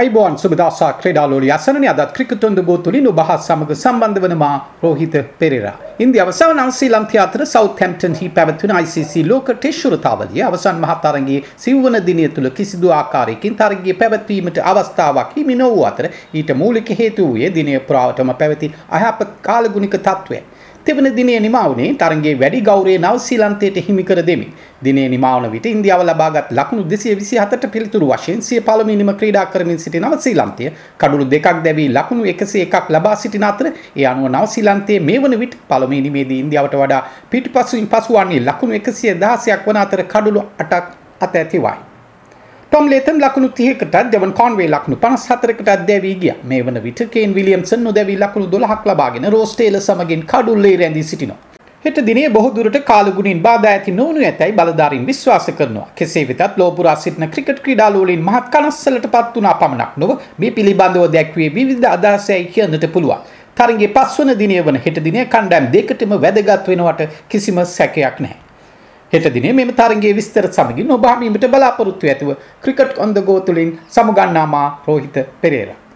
අයිබෝන් සුබදසා ක්‍රඩාලෝලි අසනන අදත් ක්‍රිකටොන්ද ගෝතුලින් ඔබහ සමඟ සම්බන්ධ වනවා රෝහිත පෙරේරා. ඉන්දිය අවසාන අන්සී ලන්තිය අතර සෞත් හැම්ටන් හි පැවත්වන ICC ලෝක ටෙශ්ුරතාවලිය අවසන් මහතරගේ සිව්වන දිනය තුළ කිසිදු ආකාරයකින් තරගේ පැවැත්වීමට අවස්ථාවක් හිමි නොවූ අතර ඊට මූලික හේතු වූයේ දිනය පුරාවටම පැවති අයහප කාලගුණික තත්ත්වය. තෙවන දිනය නිමාවනේ තරගේ වැඩි ගෞරේ නවසීලන්තයට හිමිකර දෙමින්. දිනේ නිමාවන විට ඉන්දියාව ලබාගත් ලකුණු දෙසිය විසි හතට පිළිතුරු වශයෙන් සිය පළමිනිම ක්‍රීඩා කරමින් සිටි නවසීලන්තය කඩුළු දෙකක් දැවී ලකුණු එකසේ එකක් ලබා සිටින අතර ඒ අනුව නවසීලන්තයේ මේ වන විට පළමිනිමේදී ඉන්දියාවට වඩා පිටිපසුින් පසුවන්නේ ලකුණු එකසිය දහසයක් වන අතර කඩුළු අටක් අත ඇතිවයි. ටොම් ලේතන් ලකුණු තියකට දෙවන් කොන්වේ ලක්ුණු පනස් හතරකට අදැවී ගිය මේ වන විට කේන් විලියම්සන් නොදැවී ලකුණු දොළහක් ලබාගෙන රෝස්ටේල සමගින් කඩුල්ලේ රැඳී සිටිනවා. හෙට දිනේ බොහදුරට කාලගුණින් බාධා ඇති නොවනු ඇතැයි බලධාරින් විශ්වාස කරනවා. කෙසේ වෙතත් ලෝපුරා සිටින ක්‍රිකට් ක්‍රීඩාලුවලින් මහත් කනස්සලට පත් වුණා පමණක් නොව මේ පිළිබඳව දැක්වේ විවිධ අදහසයි කියන්නට පුළුවන්. තරගේ පස්වන දිනය වන හෙට දිනය කණ්ඩෑම් දෙකටම වැදගත් වෙනවට කිසිම සැකයක් නැහැ. හෙට දිනේ මෙම තරගේ විස්තර සමගින් ඔබ හමීමට බලාපොරොත්තු ඇතිව ක්‍රිකට් ඔන් ද ගෝ තුලින් සමුගන්නාමා රෝහිත පෙරේරා.